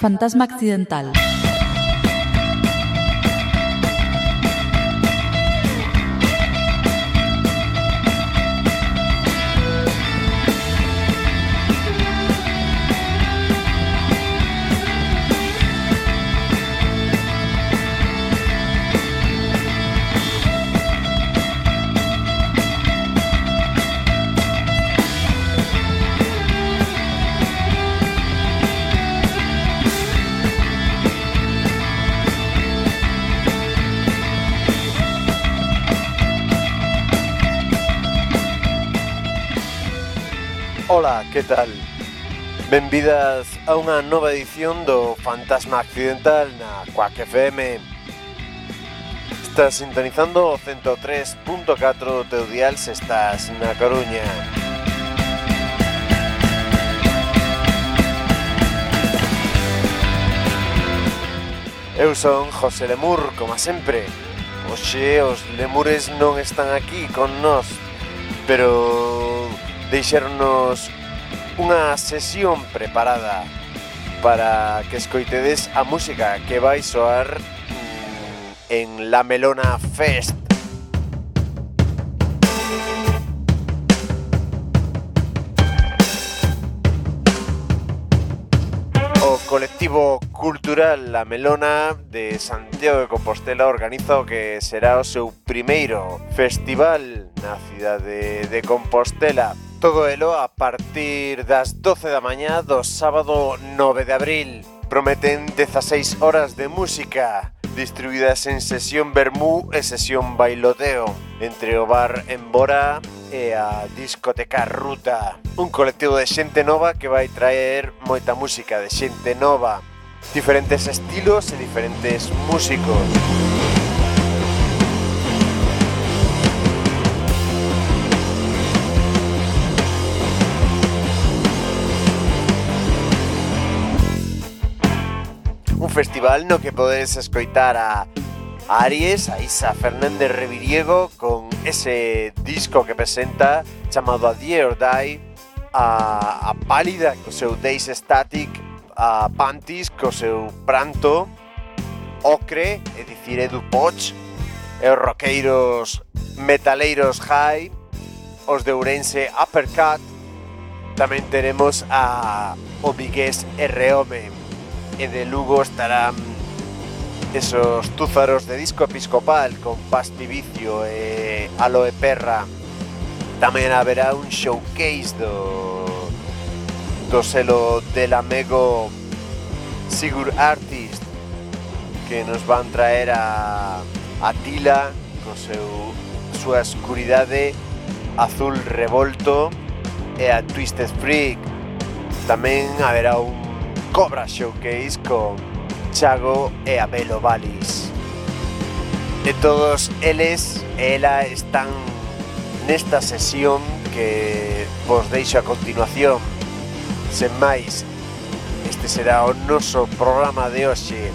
Fantasma accidental. que tal? Benvidas a unha nova edición do Fantasma Accidental na Quack FM Estás sintonizando o 103.4 do teu dial se estás na Coruña. Eu son José Lemur, como sempre. Oxe, os lemures non están aquí con nós Pero deixaronos unha sesión preparada para que escoitedes a música que vai soar mm, en La Melona Fest. O colectivo cultural La Melona de Santiago de Compostela organiza o que será o seu primeiro festival na cidade de Compostela Todo elo a partir das 12 da mañá do sábado 9 de abril. Prometen 16 horas de música, distribuídas en sesión vermú e sesión bailoteo, entre o bar Embora e a discoteca Ruta. Un colectivo de xente nova que vai traer moita música de xente nova, diferentes estilos e diferentes músicos. festival no que podes escoitar a Aries, a Isa Fernández Reviriego con ese disco que presenta chamado A Die or Die a, a Pálida co seu Days Static a Pantis co seu Pranto Ocre, é dicir Edu Poch e os roqueiros metaleiros High os de Ourense Uppercut tamén teremos a o vigués R. Home e de Lugo estarán esos túzaros de disco episcopal con Pastivicio e Aloe Perra. Tamén haberá un showcase do, do selo del amigo Sigur Artist que nos van traer a Atila co seu súa escuridade azul revolto e a Twisted Freak tamén haberá un Cobra Showcase con Chago e Abelo Valis. E todos eles e ela están nesta sesión que vos deixo a continuación. Sen máis, este será o noso programa de hoxe.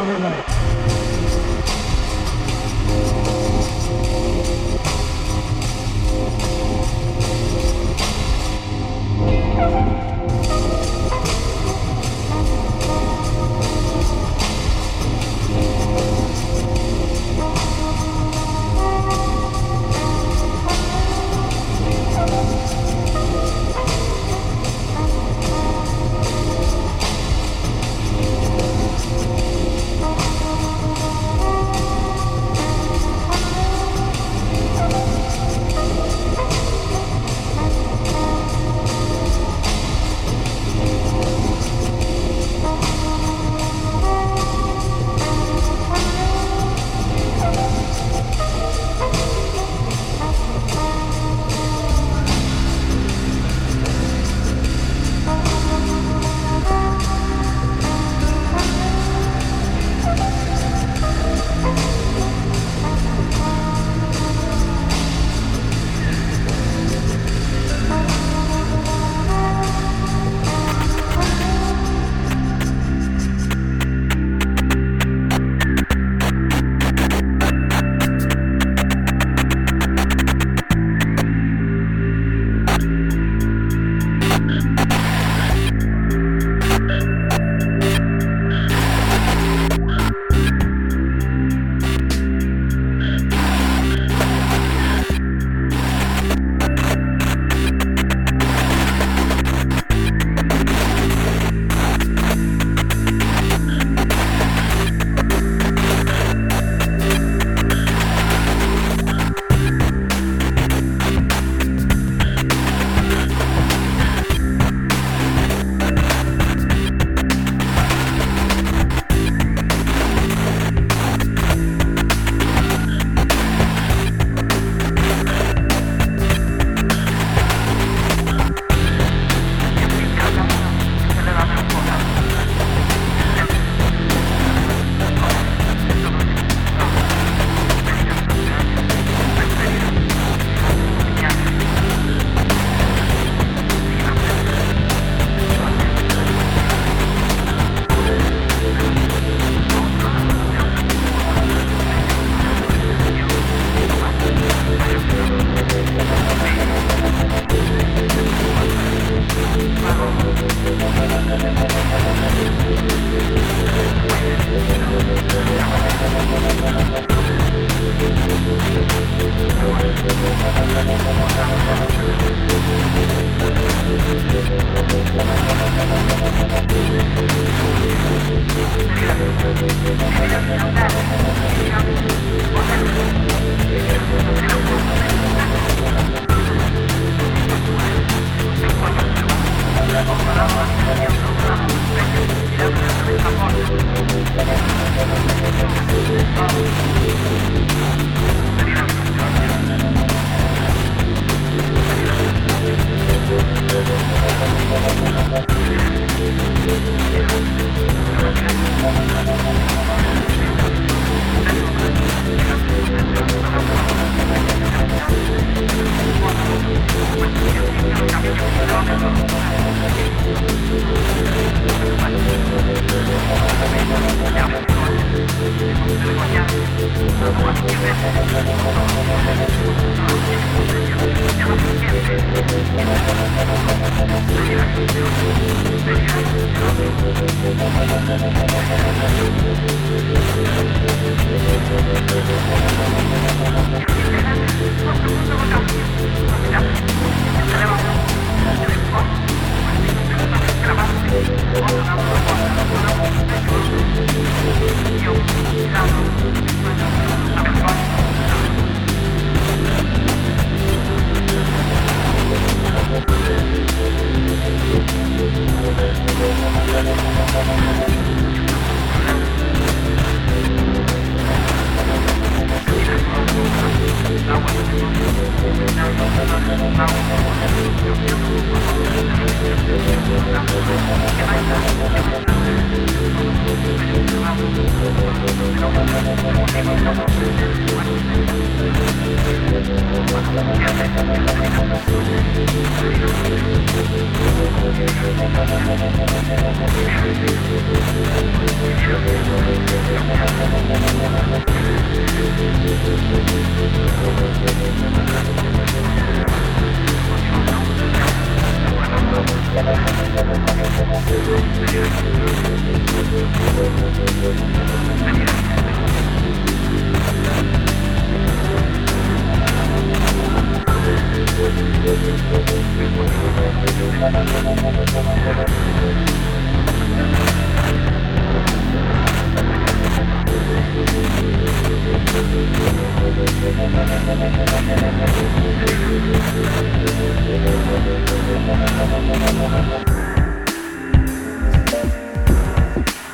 Anladım.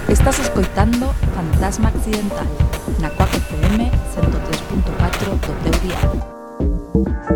Estás escoitando Fantasma Accidental na 4 FM 103.4 do teu.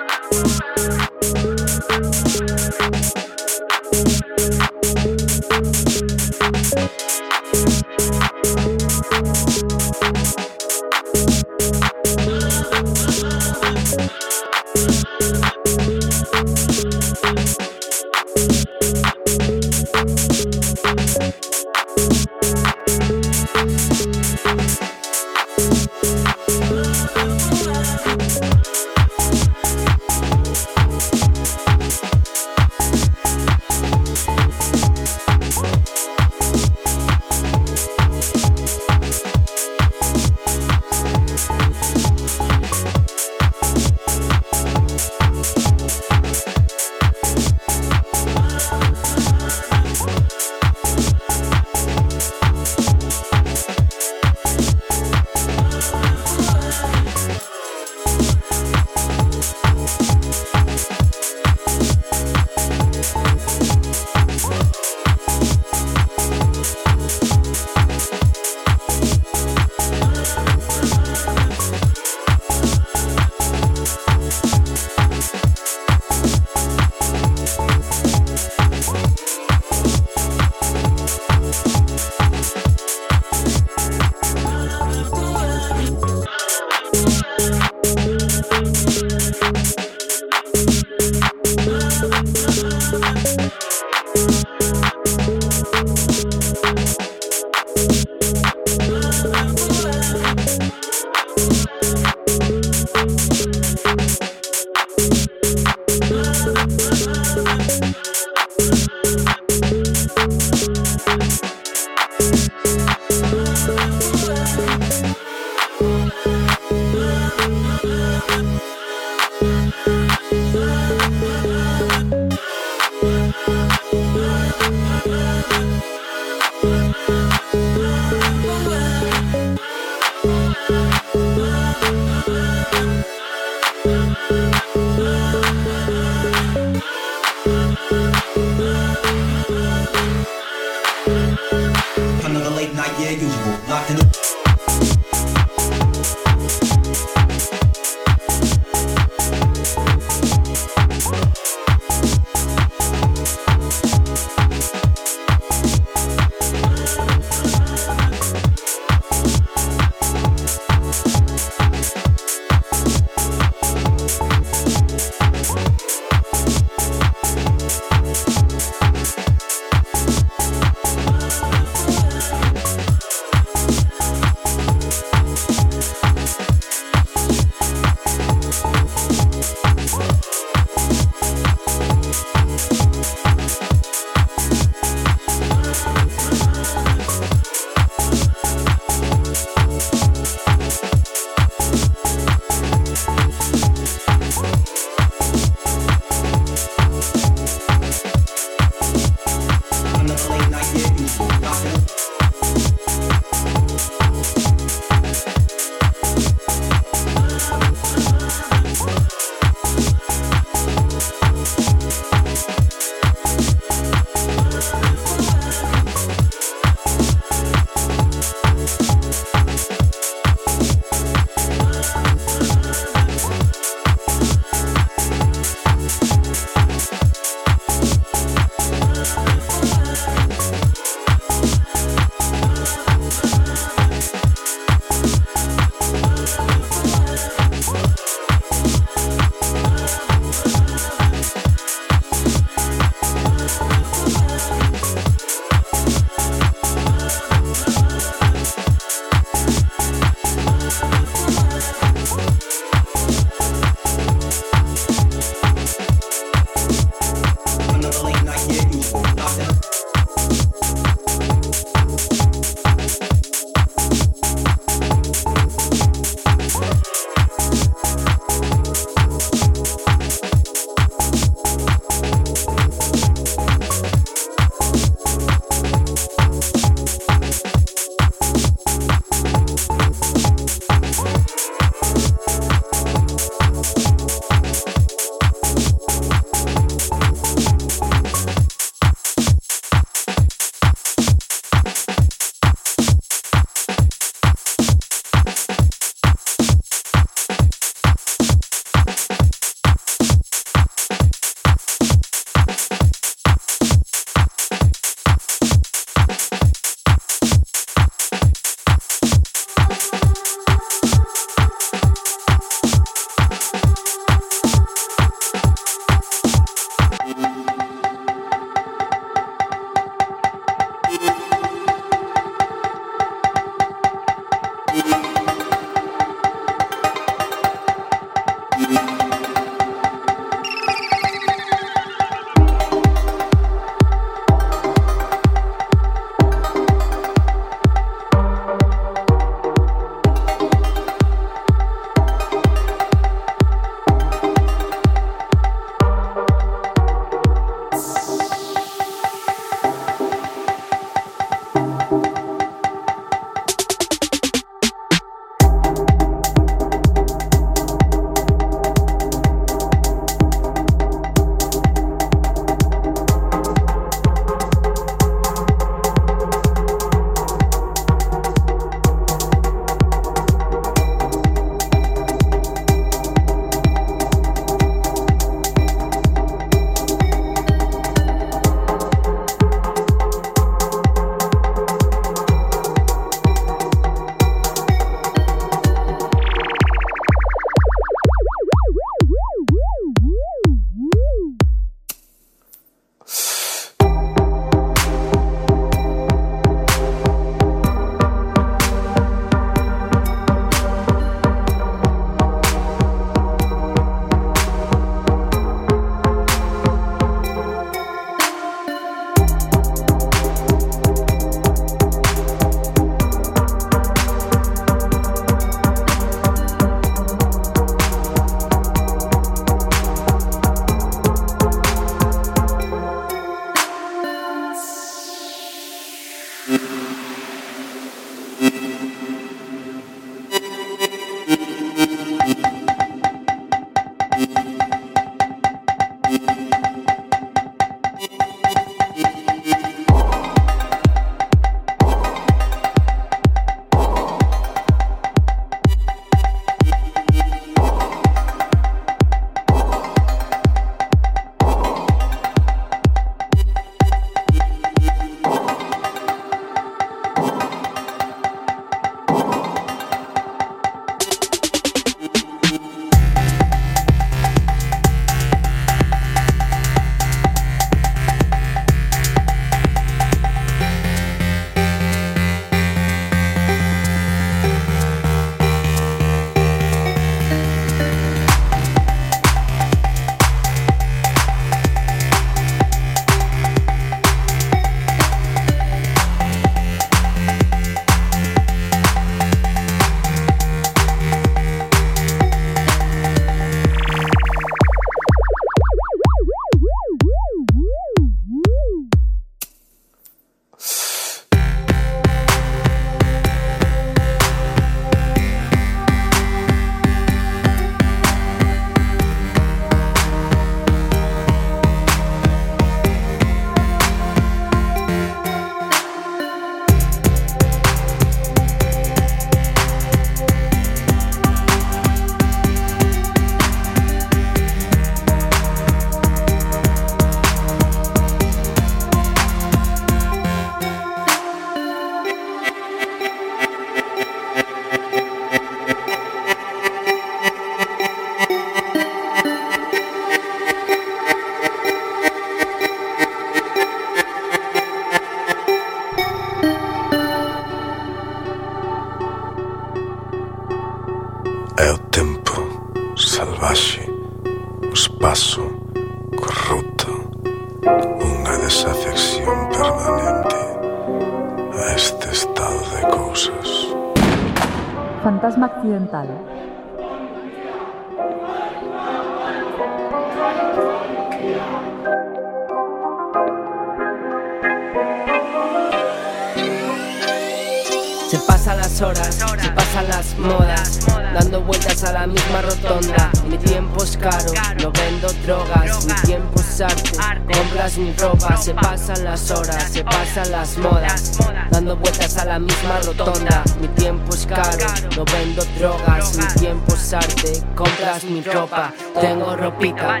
Se pasan las horas, se pasan las modas, dando vueltas a la misma rotonda. Mi tiempo es caro, no vendo drogas, mi tiempo es arte, compras mi ropa. Se pasan las horas, se pasan las modas, dando vueltas a la misma rotonda. Mi tiempo es caro, no vendo drogas, mi tiempo es arte, compras mi ropa. Tengo ropita,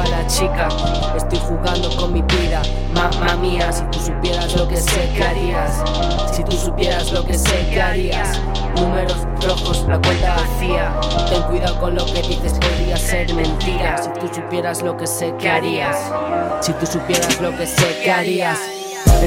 a la chica, estoy jugando con mi vida. Mamma mía, si tú supieras lo que sé que harías, si tú supieras lo que sé que harías. Números rojos, la cuenta vacía. Ten cuidado con lo que dices, podría ser mentira. Si tú supieras lo que sé que harías, si tú supieras lo que sé que harías.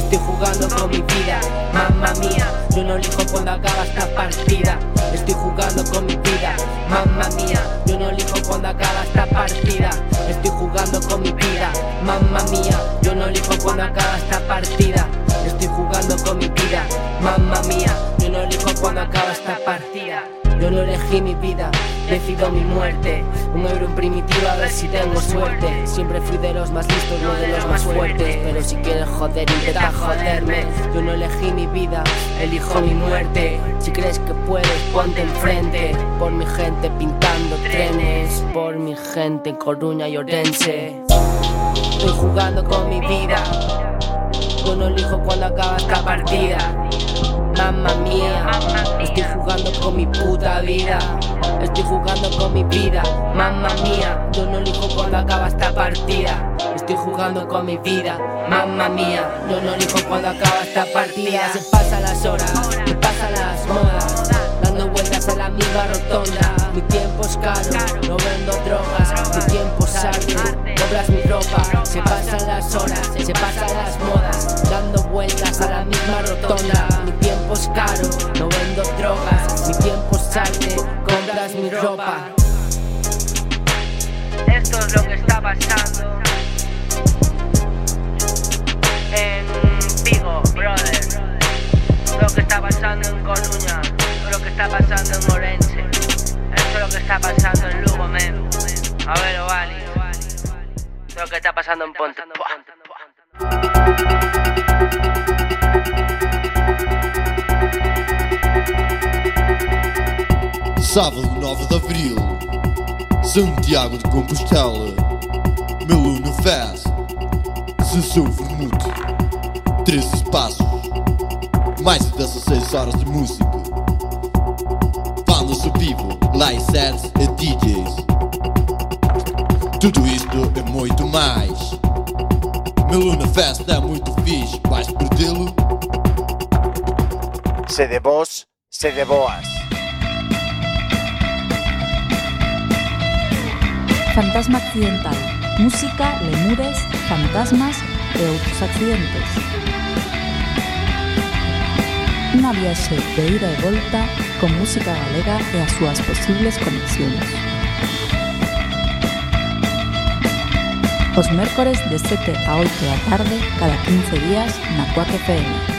Estoy jugando con mi vida, mamma mía. Yo no elijo cuando acaba esta partida. Estoy jugando con mi vida, mamma mía. Yo no elijo cuando acaba esta partida. Estoy jugando con mi vida, mamma mía. Yo no elijo cuando acaba esta partida. Estoy jugando con mi vida, mamma mía. Yo no elijo cuando acaba esta partida. Yo no elegí mi vida, decido mi muerte. Un euro en primitivo a ver si tengo suerte. Siempre fui de los más listos, no de los más fuertes. Pero si quieres joder, intenta joderme. Yo no elegí mi vida, elijo mi muerte. Si crees que puedes, ponte enfrente. Por mi gente pintando trenes. Por mi gente en Coruña y Orense. Estoy jugando con mi vida. Yo no elijo cuando acaba esta partida. Mamma mía, estoy jugando con mi puta vida. Estoy jugando con mi vida, mamma mía. Yo no elijo cuando acaba esta partida. Estoy jugando con mi vida, mamma mía. Yo no elijo cuando acaba esta partida. Se pasan las horas, se pasan las modas. Dando vueltas a la misma rotonda. Mi tiempo es caro, no vendo drogas. Mi tiempo es arte, cobras mi ropa. Se pasan las horas, se pasan las modas. Dando vueltas a la misma rotonda. Caro, no vendo drogas. Mi tiempo es arte, compras mi ropa. Esto es lo que está pasando en Vigo, brother. Lo que está pasando en Coruña, lo que está pasando en Orense. Esto es lo que está pasando en Lugo, men. A ver, Ovali. Lo que está pasando en Ponte. Sábado 9 de Abril, Santiago de Compostela, Meluna Fest, Sessão Vermute, 13 espaços, mais de 16 horas de música, bandas ao vivo, live sets e DJs. Tudo isto e muito mais. Meluna Fest é muito fixe, vais perdê-lo? Vos, se de boas. Fantasma accidental. Música, lemures, fantasmas e outros accidentes. Unha viaxe de ida e volta con música galega e as súas posibles conexións. Os mércores de 7 a 8 da tarde cada 15 días na Cuac FM.